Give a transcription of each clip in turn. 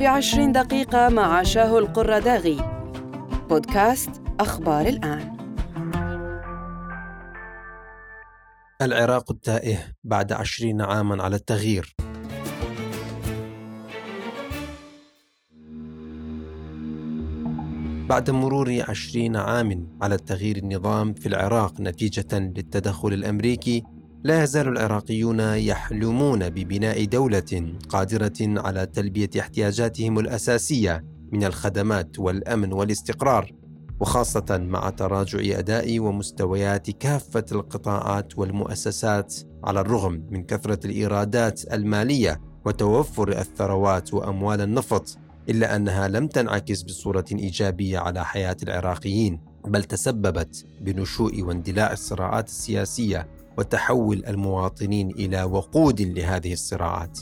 في عشرين دقيقة مع شاهو القرداغي بودكاست أخبار الآن. العراق التائه بعد عشرين عاما على التغيير. بعد مرور عشرين عام على التغيير النظام في العراق نتيجة للتدخل الأمريكي لا يزال العراقيون يحلمون ببناء دولة قادرة على تلبية احتياجاتهم الأساسية من الخدمات والأمن والاستقرار وخاصة مع تراجع أداء ومستويات كافة القطاعات والمؤسسات على الرغم من كثرة الإيرادات المالية وتوفر الثروات وأموال النفط إلا أنها لم تنعكس بصورة إيجابية على حياة العراقيين بل تسببت بنشوء واندلاع الصراعات السياسية وتحول المواطنين إلى وقود لهذه الصراعات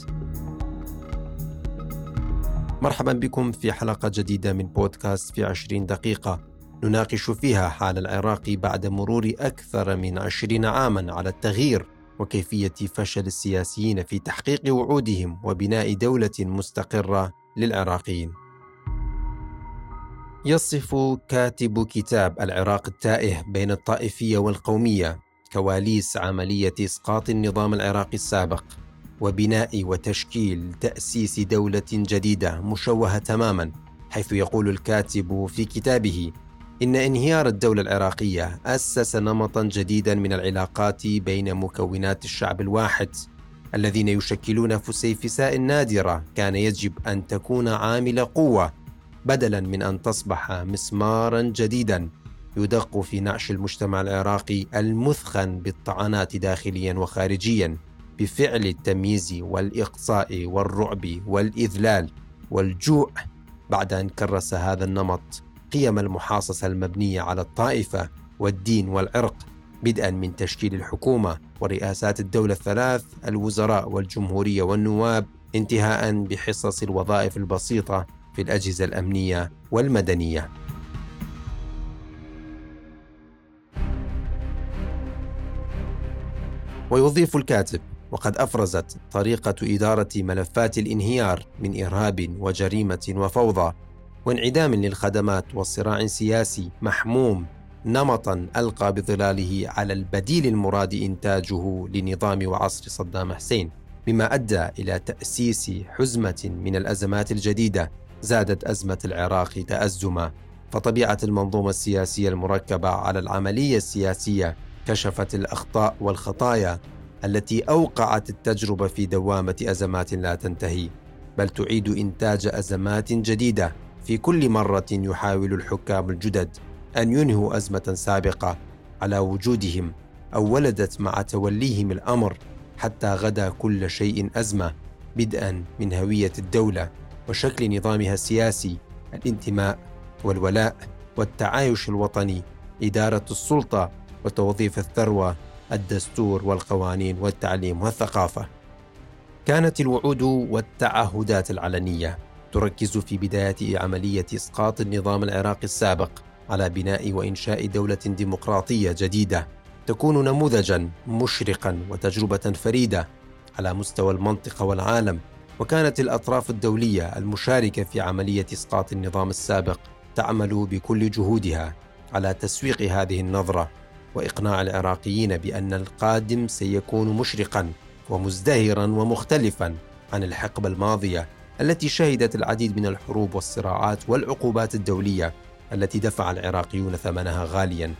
مرحبا بكم في حلقة جديدة من بودكاست في عشرين دقيقة نناقش فيها حال العراق بعد مرور أكثر من عشرين عاما على التغيير وكيفية فشل السياسيين في تحقيق وعودهم وبناء دولة مستقرة للعراقيين. يصف كاتب كتاب العراق التائه بين الطائفية والقومية كواليس عملية إسقاط النظام العراقي السابق وبناء وتشكيل تأسيس دولة جديدة مشوهة تماما حيث يقول الكاتب في كتابه إن انهيار الدولة العراقية أسس نمطا جديدا من العلاقات بين مكونات الشعب الواحد الذين يشكلون فسيفساء نادرة كان يجب أن تكون عامل قوة بدلا من أن تصبح مسمارا جديدا يدق في نعش المجتمع العراقي المثخن بالطعنات داخليا وخارجيا بفعل التمييز والإقصاء والرعب والإذلال والجوع بعد أن كرس هذا النمط قيم المحاصصة المبنية على الطائفة والدين والعرق بدءا من تشكيل الحكومة ورئاسات الدولة الثلاث الوزراء والجمهورية والنواب انتهاء بحصص الوظائف البسيطة في الأجهزة الأمنية والمدنية. ويضيف الكاتب وقد أفرزت طريقة إدارة ملفات الانهيار من إرهاب وجريمة وفوضى وانعدام للخدمات وصراع سياسي محموم نمطا ألقى بظلاله على البديل المراد إنتاجه لنظام وعصر صدام حسين بما أدى إلى تأسيس حزمة من الأزمات الجديدة زادت أزمة العراق تأزما فطبيعة المنظومة السياسية المركبة على العملية السياسية كشفت الأخطاء والخطايا التي أوقعت التجربة في دوامة أزمات لا تنتهي بل تعيد إنتاج أزمات جديدة في كل مرة يحاول الحكام الجدد أن ينهوا أزمة سابقة على وجودهم أو ولدت مع توليهم الأمر حتى غدا كل شيء أزمة بدءا من هوية الدولة وشكل نظامها السياسي الانتماء والولاء والتعايش الوطني إدارة السلطة وتوظيف الثروة الدستور والقوانين والتعليم والثقافة. كانت الوعود والتعهدات العلنية تركز في بداية عملية إسقاط النظام العراقي السابق على بناء وإنشاء دولة ديمقراطية جديدة تكون نموذجا مشرقا وتجربة فريدة على مستوى المنطقة والعالم. وكانت الأطراف الدولية المشاركة في عملية إسقاط النظام السابق تعمل بكل جهودها على تسويق هذه النظرة. وإقناع العراقيين بأن القادم سيكون مشرقا ومزدهرا ومختلفا عن الحقبة الماضية التي شهدت العديد من الحروب والصراعات والعقوبات الدولية التي دفع العراقيون ثمنها غاليا.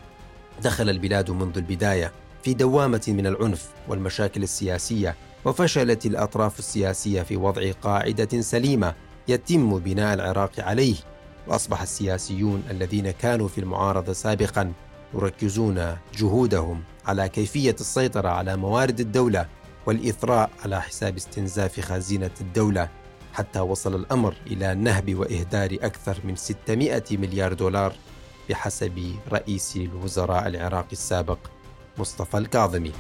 دخل البلاد منذ البداية في دوامة من العنف والمشاكل السياسية وفشلت الأطراف السياسية في وضع قاعدة سليمة يتم بناء العراق عليه. وأصبح السياسيون الذين كانوا في المعارضة سابقا يركزون جهودهم على كيفية السيطرة على موارد الدولة والإثراء على حساب استنزاف خزينة الدولة حتى وصل الأمر إلى نهب وإهدار أكثر من 600 مليار دولار بحسب رئيس الوزراء العراقي السابق مصطفى الكاظمي.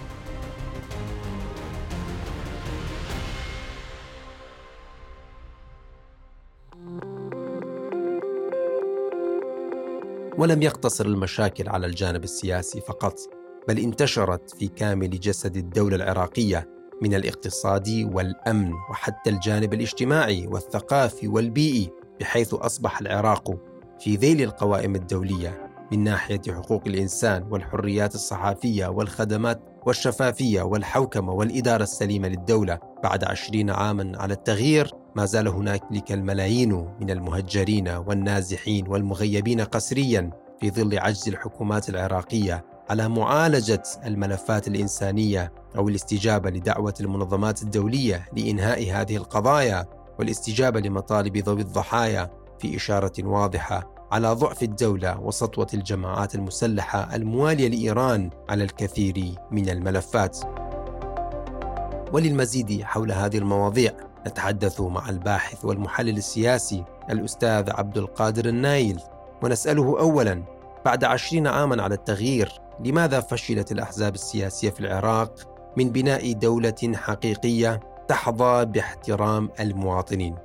ولم يقتصر المشاكل على الجانب السياسي فقط بل انتشرت في كامل جسد الدولة العراقية من الاقتصادي والأمن وحتى الجانب الاجتماعي والثقافي والبيئي بحيث أصبح العراق في ذيل القوائم الدولية من ناحية حقوق الإنسان والحريات الصحافية والخدمات والشفافية والحوكمة والإدارة السليمة للدولة. بعد عشرين عاما على التغيير ما زال هنالك الملايين من المهجرين والنازحين والمغيبين قسريا في ظل عجز الحكومات العراقية على معالجة الملفات الإنسانية أو الاستجابة لدعوة المنظمات الدولية لإنهاء هذه القضايا والاستجابة لمطالب ذوي الضحايا في إشارة واضحة على ضعف الدولة وسطوة الجماعات المسلحة الموالية لإيران على الكثير من الملفات. وللمزيد حول هذه المواضيع نتحدث مع الباحث والمحلل السياسي الأستاذ عبد القادر النايل ونسأله أولا بعد عشرين عاما على التغيير لماذا فشلت الأحزاب السياسية في العراق من بناء دولة حقيقية تحظى باحترام المواطنين؟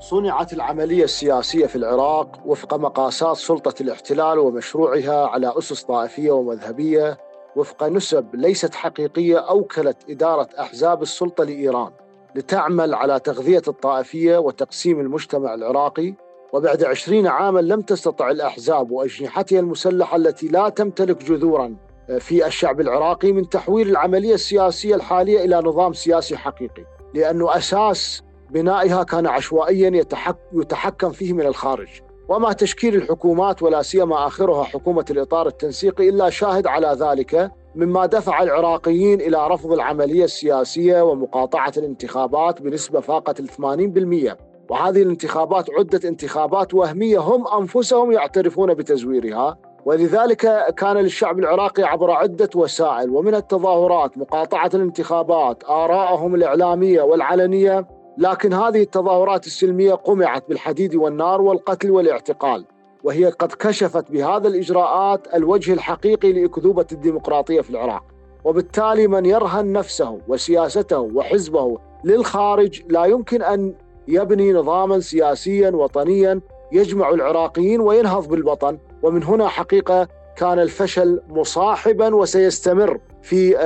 صنعت العملية السياسية في العراق وفق مقاسات سلطة الاحتلال ومشروعها على أسس طائفية ومذهبية وفق نسب ليست حقيقية أوكلت إدارة أحزاب السلطة لإيران لتعمل على تغذية الطائفية وتقسيم المجتمع العراقي وبعد عشرين عاما لم تستطع الأحزاب وأجنحتها المسلحة التي لا تمتلك جذورا في الشعب العراقي من تحويل العملية السياسية الحالية إلى نظام سياسي حقيقي لأنه أساس بنائها كان عشوائيا يتحكم فيه من الخارج. وما تشكيل الحكومات ولا سيما آخرها حكومة الإطار التنسيقي إلا شاهد على ذلك مما دفع العراقيين إلى رفض العملية السياسية ومقاطعة الانتخابات بنسبة فاقت ال 80% وهذه الانتخابات عدت انتخابات وهمية هم أنفسهم يعترفون بتزويرها. ولذلك كان للشعب العراقي عبر عدة وسائل ومن التظاهرات مقاطعة الانتخابات ارائهم الإعلامية والعلنية لكن هذه التظاهرات السلمية قمعت بالحديد والنار والقتل والاعتقال وهي قد كشفت بهذا الإجراءات الوجه الحقيقي لأكذوبة الديمقراطية في العراق. وبالتالي من يرهن نفسه وسياسته وحزبه للخارج لا يمكن أن يبني نظاما سياسيا وطنيا يجمع العراقيين وينهض بالوطن. ومن هنا حقيقة كان الفشل مصاحبا وسيستمر. في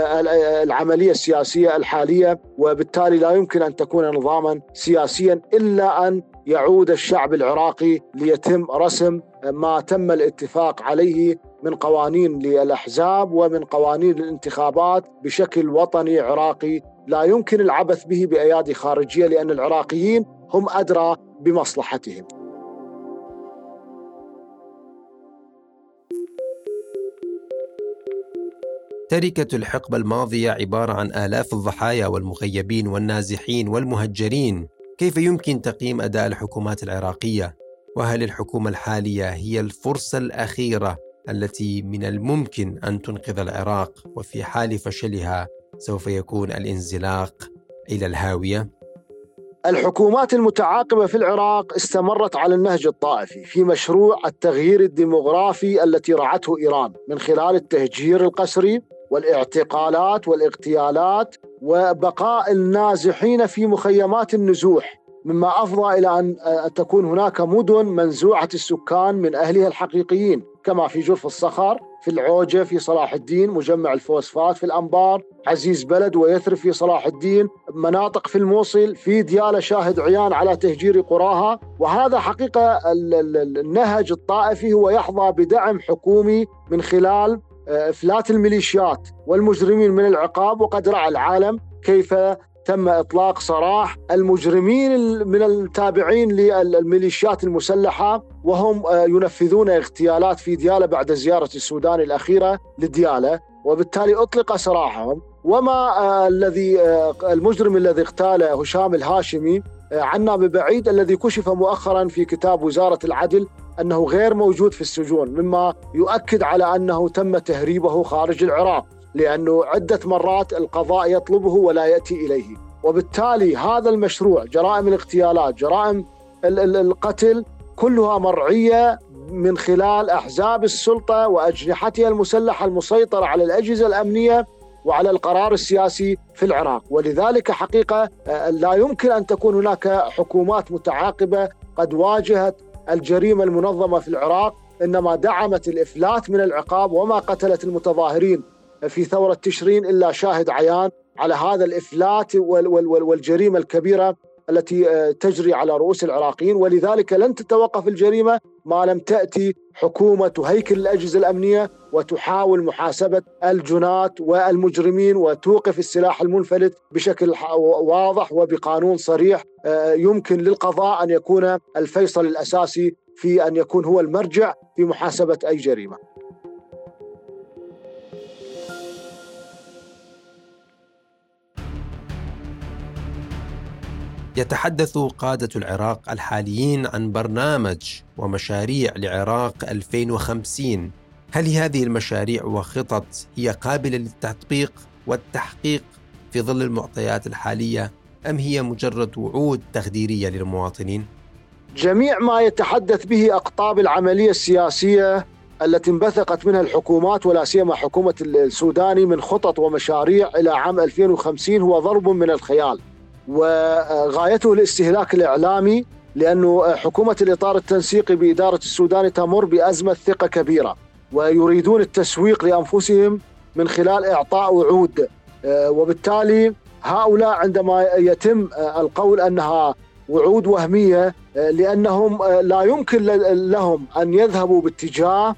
العملية السياسية الحالية وبالتالي لا يمكن أن تكون نظاما سياسيا إلا أن يعود الشعب العراقي ليتم رسم ما تم الاتفاق عليه من قوانين للأحزاب ومن قوانين الانتخابات بشكل وطني عراقي لا يمكن العبث به بأيادي خارجية لأن العراقيين هم أدرى بمصلحتهم. تركة الحقبة الماضية عبارة عن آلاف الضحايا والمغيبين والنازحين والمهجرين كيف يمكن تقييم أداء الحكومات العراقية؟ وهل الحكومة الحالية هي الفرصة الأخيرة التي من الممكن أن تنقذ العراق وفي حال فشلها سوف يكون الانزلاق إلى الهاوية؟ الحكومات المتعاقبة في العراق استمرت على النهج الطائفي في مشروع التغيير الديموغرافي التي رعته إيران من خلال التهجير القسري والاعتقالات والاغتيالات وبقاء النازحين في مخيمات النزوح مما أفضى إلى أن تكون هناك مدن منزوعة السكان من أهلها الحقيقيين كما في جرف الصخر في العوجة في صلاح الدين مجمع الفوسفات في الأنبار عزيز بلد ويثرب في صلاح الدين مناطق في الموصل في ديالة شاهد عيان على تهجير قراها وهذا حقيقة النهج الطائفي هو يحظى بدعم حكومي من خلال إفلات الميليشيات والمجرمين من العقاب وقد رأى العالم كيف تم إطلاق سراح المجرمين من التابعين للميليشيات المسلحة وهم ينفذون اغتيالات في دياله بعد زيارة السودان الأخيرة لدياله وبالتالي أطلق سراحهم. وما الذي المجرم الذي اغتال هشام الهاشمي عنا ببعيد الذي كشف مؤخرا في كتاب وزارة العدل أنه غير موجود في السجون مما يؤكد على أنه تم تهريبه خارج العراق لأنه عدة مرات القضاء يطلبه ولا يأتي إليه. وبالتالي هذا المشروع جرائم الاغتيالات جرائم القتل كلها مرعية من خلال أحزاب السلطة وأجنحتها المسلحة المسيطرة على الأجهزة الأمنية وعلى القرار السياسي في العراق. ولذلك حقيقة لا يمكن أن تكون هناك حكومات متعاقبة قد واجهت الجريمة المنظمة في العراق إنما دعمت الإفلات من العقاب وما قتلت المتظاهرين في ثورة تشرين إلا شاهد عيان على هذا الإفلات والجريمة الكبيرة التي آه، تجري على رؤوس العراقيين. ولذلك لن تتوقف الجريمة ما لم تأتي حكومة هيكل الأجهزة الأمنية وتحاول محاسبة الجنات والمجرمين وتوقف السلاح المنفلت بشكل واضح وبقانون صريح آه، يمكن للقضاء أن يكون الفيصل الأساسي في أن يكون هو المرجع في محاسبة أي جريمة. يتحدث قادة العراق الحاليين عن برنامج ومشاريع لعراق 2050 هل هذه المشاريع وخطط هي قابلة للتطبيق والتحقيق في ظل المعطيات الحالية أم هي مجرد وعود تخديرية للمواطنين؟ جميع ما يتحدث به أقطاب العملية السياسية التي انبثقت منها الحكومات ولا سيما حكومة السوداني من خطط ومشاريع إلى عام 2050 هو ضرب من الخيال وغايته الاستهلاك الإعلامي لأنه حكومة الإطار التنسيقي بإدارة السودان تمر بأزمة ثقة كبيرة ويريدون التسويق لأنفسهم من خلال إعطاء وعود. وبالتالي هؤلاء عندما يتم القول أنها وعود وهمية لأنهم لا يمكن لهم أن يذهبوا باتجاه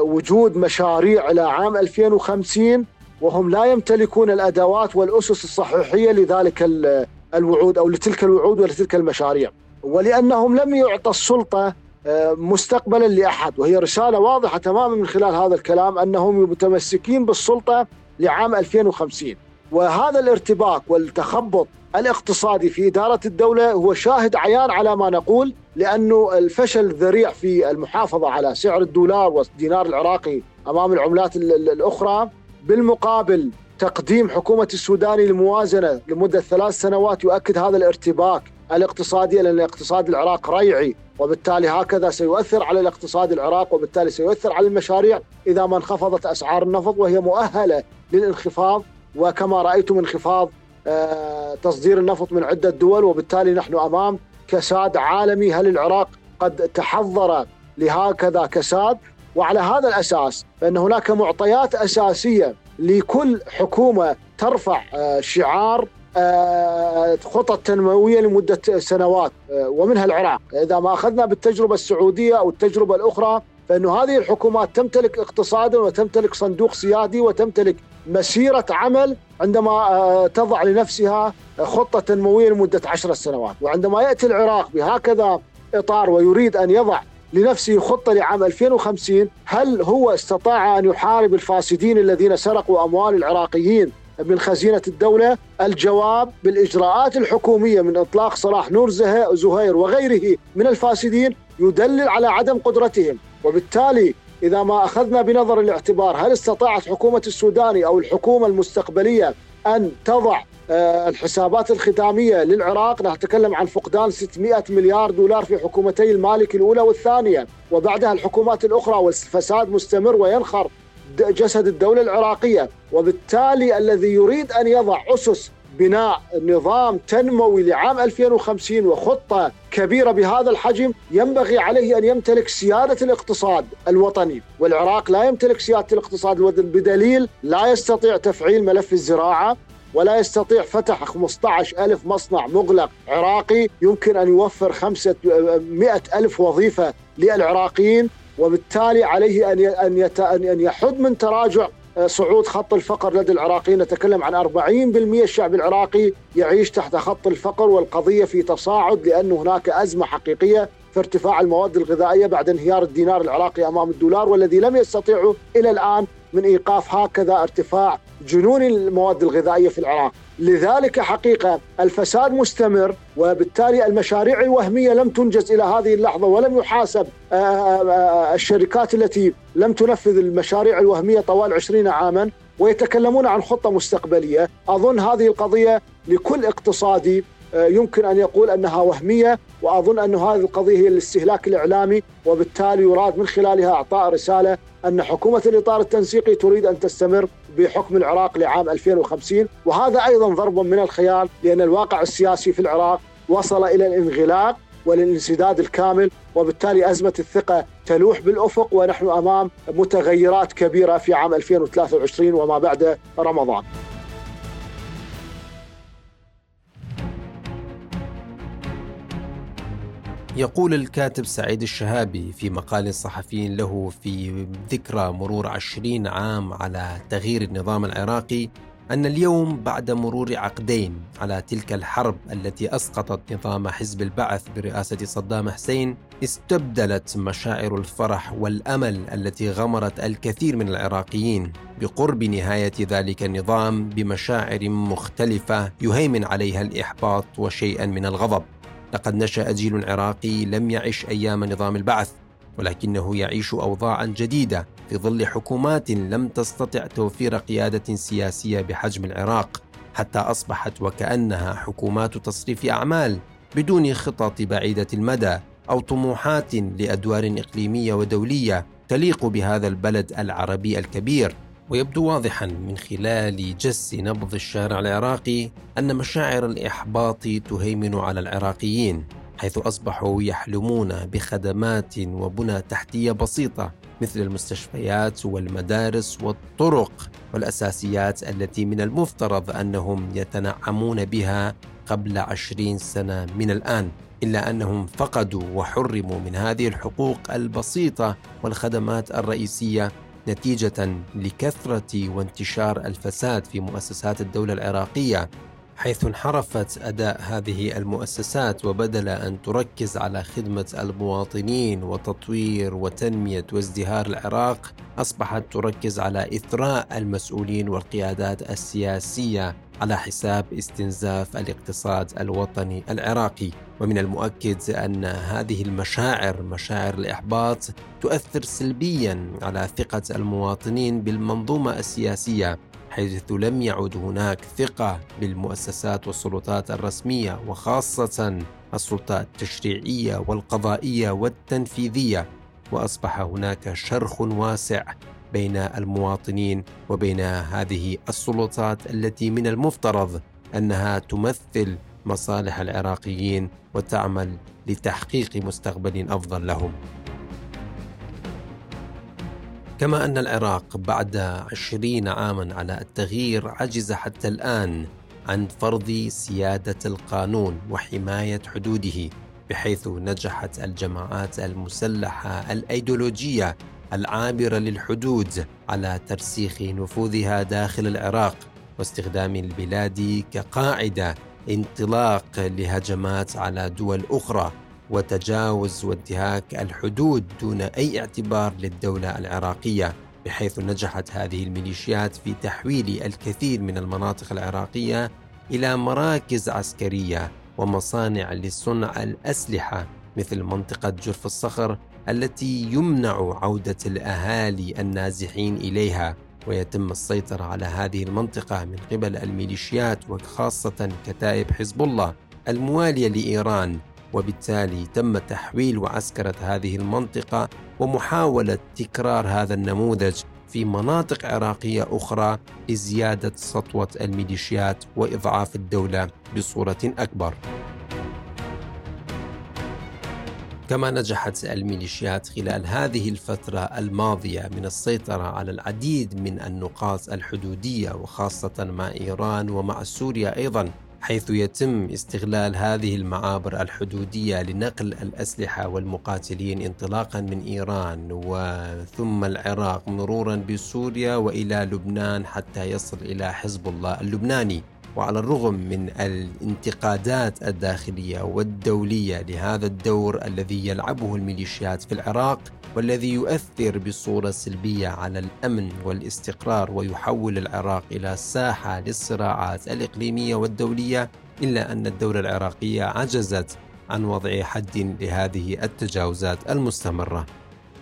وجود مشاريع إلى عام 2050 وهم لا يمتلكون الأدوات والأسس الصحيحية لذلك الوعود أو لتلك الوعود ولتلك المشاريع. ولأنهم لم يعطى السلطة آه، مستقبلا لأحد. وهي رسالة واضحة تماما من خلال هذا الكلام أنهم متمسكين بالسلطة لعام 2050 وهذا الارتباك والتخبط الاقتصادي في إدارة الدولة هو شاهد عيان على ما نقول لأنه الفشل الذريع في المحافظة على سعر الدولار والدينار العراقي أمام العملات الأخرى. بالمقابل تقديم حكومة السودان للموازنة لمدة ثلاث سنوات يؤكد هذا الارتباك الاقتصادي لأن اقتصاد العراق ريعي وبالتالي هكذا سيؤثر على الاقتصاد العراق وبالتالي سيؤثر على المشاريع إذا ما انخفضت أسعار النفط وهي مؤهلة للانخفاض. وكما رأيتم انخفاض آه، تصدير النفط من عدة دول وبالتالي نحن أمام كساد عالمي. هل العراق قد تحضر لهكذا كساد؟ وعلى هذا الأساس فإن هناك معطيات أساسية لكل حكومة ترفع آه، شعار خطط تنموية لمدة سنوات آه، ومنها العراق، إذا ما أخذنا بالتجربة السعودية أو التجربة الأخرى فإن هذه الحكومات تمتلك اقتصادا وتمتلك صندوق سيادي وتمتلك مسيرة عمل عندما تضع لنفسها خطة تنموية لمدة عشر سنوات. وعندما يأتي العراق بهكذا إطار ويريد أن يضع لنفسه خطة لعام 2050 هل هو استطاع أن يحارب الفاسدين الذين سرقوا أموال العراقيين؟ من خزينة الدولة الجواب بالإجراءات الحكومية من إطلاق صلاح نور زهير وغيره من الفاسدين يدلل على عدم قدرتهم. وبالتالي إذا ما أخذنا بنظر الاعتبار هل استطاعت حكومة السوداني أو الحكومة المستقبلية أن تضع آه، الحسابات الختامية للعراق؟ نتكلم عن فقدان 600 مليار دولار في حكومتي المالك الأولى والثانية. وبعدها الحكومات الأخرى والفساد مستمر وينخر. جسد الدولة العراقية. وبالتالي الذي يريد أن يضع أسس بناء نظام تنموي لعام 2050 وخطة كبيرة بهذا الحجم ينبغي عليه أن يمتلك سيادة الاقتصاد الوطني. والعراق لا يمتلك سيادة الاقتصاد الوطني بدليل لا يستطيع تفعيل ملف الزراعة ولا يستطيع فتح 15 ألف مصنع مغلق عراقي. يمكن أن يوفر 500 ألف وظيفة للعراقيين. وبالتالي عليه أن أن يحد من تراجع آه، صعود خط الفقر لدى العراقيين. نتكلم عن 40% الشعب العراقي يعيش تحت خط الفقر والقضية في تصاعد لأن هناك أزمة حقيقية في ارتفاع المواد الغذائية بعد انهيار الدينار العراقي أمام الدولار والذي لم يستطيعوا إلى الآن من إيقاف هكذا ارتفاع جنوني المواد الغذائية في العراق. لذلك حقيقة الفساد مستمر وبالتالي المشاريع الوهمية لم تنجز إلى هذه اللحظة ولم يحاسب آه، آه، آه، الشركات التي لم تنفذ المشاريع الوهمية طوال عشرين عاما ويتكلمون عن خطة مستقبلية. أظن هذه القضية لكل اقتصادي يمكن أن يقول أنها وهمية وأظن أن هذه القضية هي الاستهلاك الإعلامي وبالتالي يراد من خلالها إعطاء رسالة أن حكومة الإطار التنسيقي تريد أن تستمر بحكم العراق لعام 2050 وهذا أيضا ضرب من الخيال لأن الواقع السياسي في العراق وصل إلى الانغلاق والانسداد الكامل وبالتالي أزمة الثقة تلوح بالأفق ونحن أمام متغيرات كبيرة في عام 2023 وما بعد رمضان. يقول الكاتب سعيد الشهابي في مقال صحفي له في ذكرى مرور عشرين عام على تغيير النظام العراقي أن اليوم بعد مرور عقدين على تلك الحرب التي أسقطت نظام حزب البعث برئاسة صدام حسين استبدلت مشاعر الفرح والأمل التي غمرت الكثير من العراقيين. بقرب نهاية ذلك النظام بمشاعر مختلفة يهيمن عليها الإحباط وشيئا من الغضب. لقد نشأ جيل عراقي لم يعش أيام نظام البعث ولكنه يعيش أوضاعا جديدة في ظل حكومات لم تستطع توفير قيادة سياسية بحجم العراق حتى أصبحت وكأنها حكومات تصريف أعمال بدون خطط بعيدة المدى أو طموحات لأدوار إقليمية ودولية تليق بهذا البلد العربي الكبير. ويبدو واضحا من خلال جس نبض الشارع العراقي أن مشاعر الإحباط تهيمن على العراقيين حيث أصبحوا يحلمون بخدمات وبنى تحتية بسيطة مثل المستشفيات والمدارس والطرق والأساسيات التي من المفترض أنهم يتنعمون بها قبل عشرين سنة من الآن إلا أنهم فقدوا وحرموا من هذه الحقوق البسيطة والخدمات الرئيسية نتيجة لكثرة وانتشار الفساد في مؤسسات الدولة العراقية حيث انحرفت أداء هذه المؤسسات وبدل أن تركز على خدمة المواطنين وتطوير وتنمية وازدهار العراق أصبحت تركز على إثراء المسؤولين والقيادات السياسية. على حساب استنزاف الاقتصاد الوطني العراقي. ومن المؤكد أن هذه المشاعر مشاعر الإحباط تؤثر سلبيا على ثقة المواطنين بالمنظومة السياسية حيث لم يعد هناك ثقة بالمؤسسات والسلطات الرسمية وخاصة السلطه التشريعية والقضائية والتنفيذية. وأصبح هناك شرخ واسع بين المواطنين وبين هذه السلطات التي من المفترض أنها تمثل مصالح العراقيين وتعمل لتحقيق مستقبل أفضل لهم. كما أن العراق بعد عشرين عاما على التغيير عجز حتى الآن عن فرض سيادة القانون وحماية حدوده بحيث نجحت الجماعات المسلحة الأيديولوجية العابرة للحدود على ترسيخ نفوذها داخل العراق واستخدام البلاد كقاعدة انطلاق لهجمات على دول أخرى وتجاوز وانتهاك الحدود دون أي اعتبار للدولة العراقية بحيث نجحت هذه الميليشيات في تحويل الكثير من المناطق العراقية إلى مراكز عسكرية ومصانع لصنع الأسلحة مثل منطقة جرف الصخر التي يمنع عودة الأهالي النازحين إليها ويتم السيطرة على هذه المنطقة من قبل الميليشيات وخاصة كتائب حزب الله الموالية لإيران وبالتالي تم تحويل وعسكرة هذه المنطقة ومحاولة تكرار هذا النموذج في مناطق عراقية أخرى لزيادة سطوة الميليشيات وإضعاف الدولة بصورة أكبر. كما نجحت الميليشيات خلال هذه الفترة الماضية من السيطرة على العديد من النقاط الحدودية وخاصة مع إيران ومع سوريا أيضا حيث يتم استغلال هذه المعابر الحدودية لنقل الأسلحة والمقاتلين انطلاقا من إيران وثم العراق مرورا بسوريا وإلى لبنان حتى يصل إلى حزب الله اللبناني. وعلى الرغم من الانتقادات الداخلية والدولية لهذا الدور الذي يلعبه الميليشيات في العراق والذي يؤثر بصورة سلبية على الأمن والاستقرار ويحول العراق إلى ساحة للصراعات الإقليمية والدولية إلا أن الدولة العراقية عجزت عن وضع حد لهذه التجاوزات المستمرة.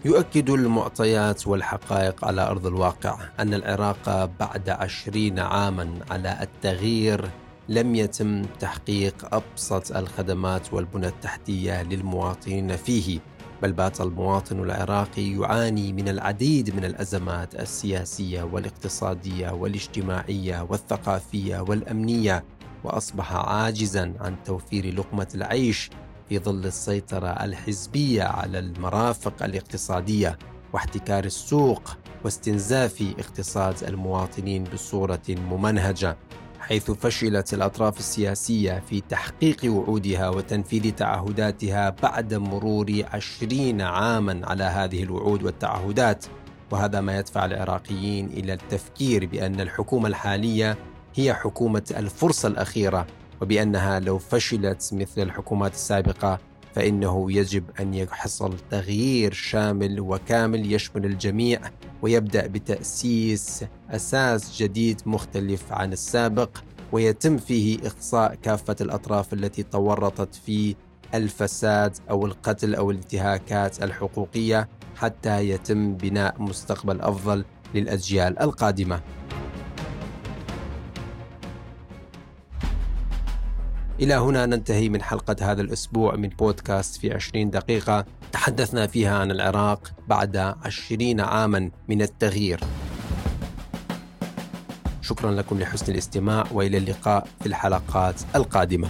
يؤكد المعطيات والحقائق على أرض الواقع أن العراق بعد عشرين عاما على التغيير لم يتم تحقيق أبسط الخدمات والبنى التحتية للمواطنين فيه بل بات المواطن العراقي يعاني من العديد من الأزمات السياسية والاقتصادية والاجتماعية والثقافية والأمنية وأصبح عاجزا عن توفير لقمة العيش في ظل السيطرة الحزبية على المرافق الاقتصادية واحتكار السوق واستنزاف اقتصاد المواطنين بصورة ممنهجة حيث فشلت الأطراف السياسية في تحقيق وعودها وتنفيذ تعهداتها بعد مرور عشرين عاما على هذه الوعود والتعهدات. وهذا ما يدفع العراقيين إلى التفكير بأن الحكومة الحالية هي حكومة الفرصة الأخيرة وبأنها لو فشلت مثل الحكومات السابقة فإنه يجب أن يحصل تغيير شامل وكامل يشمل الجميع ويبدأ بتأسيس أساس جديد مختلف عن السابق ويتم فيه إقصاء كافة الأطراف التي تورطت في الفساد أو القتل أو الانتهاكات الحقوقية حتى يتم بناء مستقبل أفضل للأجيال القادمة. إلى هنا ننتهي من حلقة هذا الأسبوع من بودكاست في 20 دقيقة. تحدثنا فيها عن العراق بعد 20 عاما من التغيير. شكرا لكم لحسن الاستماع وإلى اللقاء في الحلقات القادمة.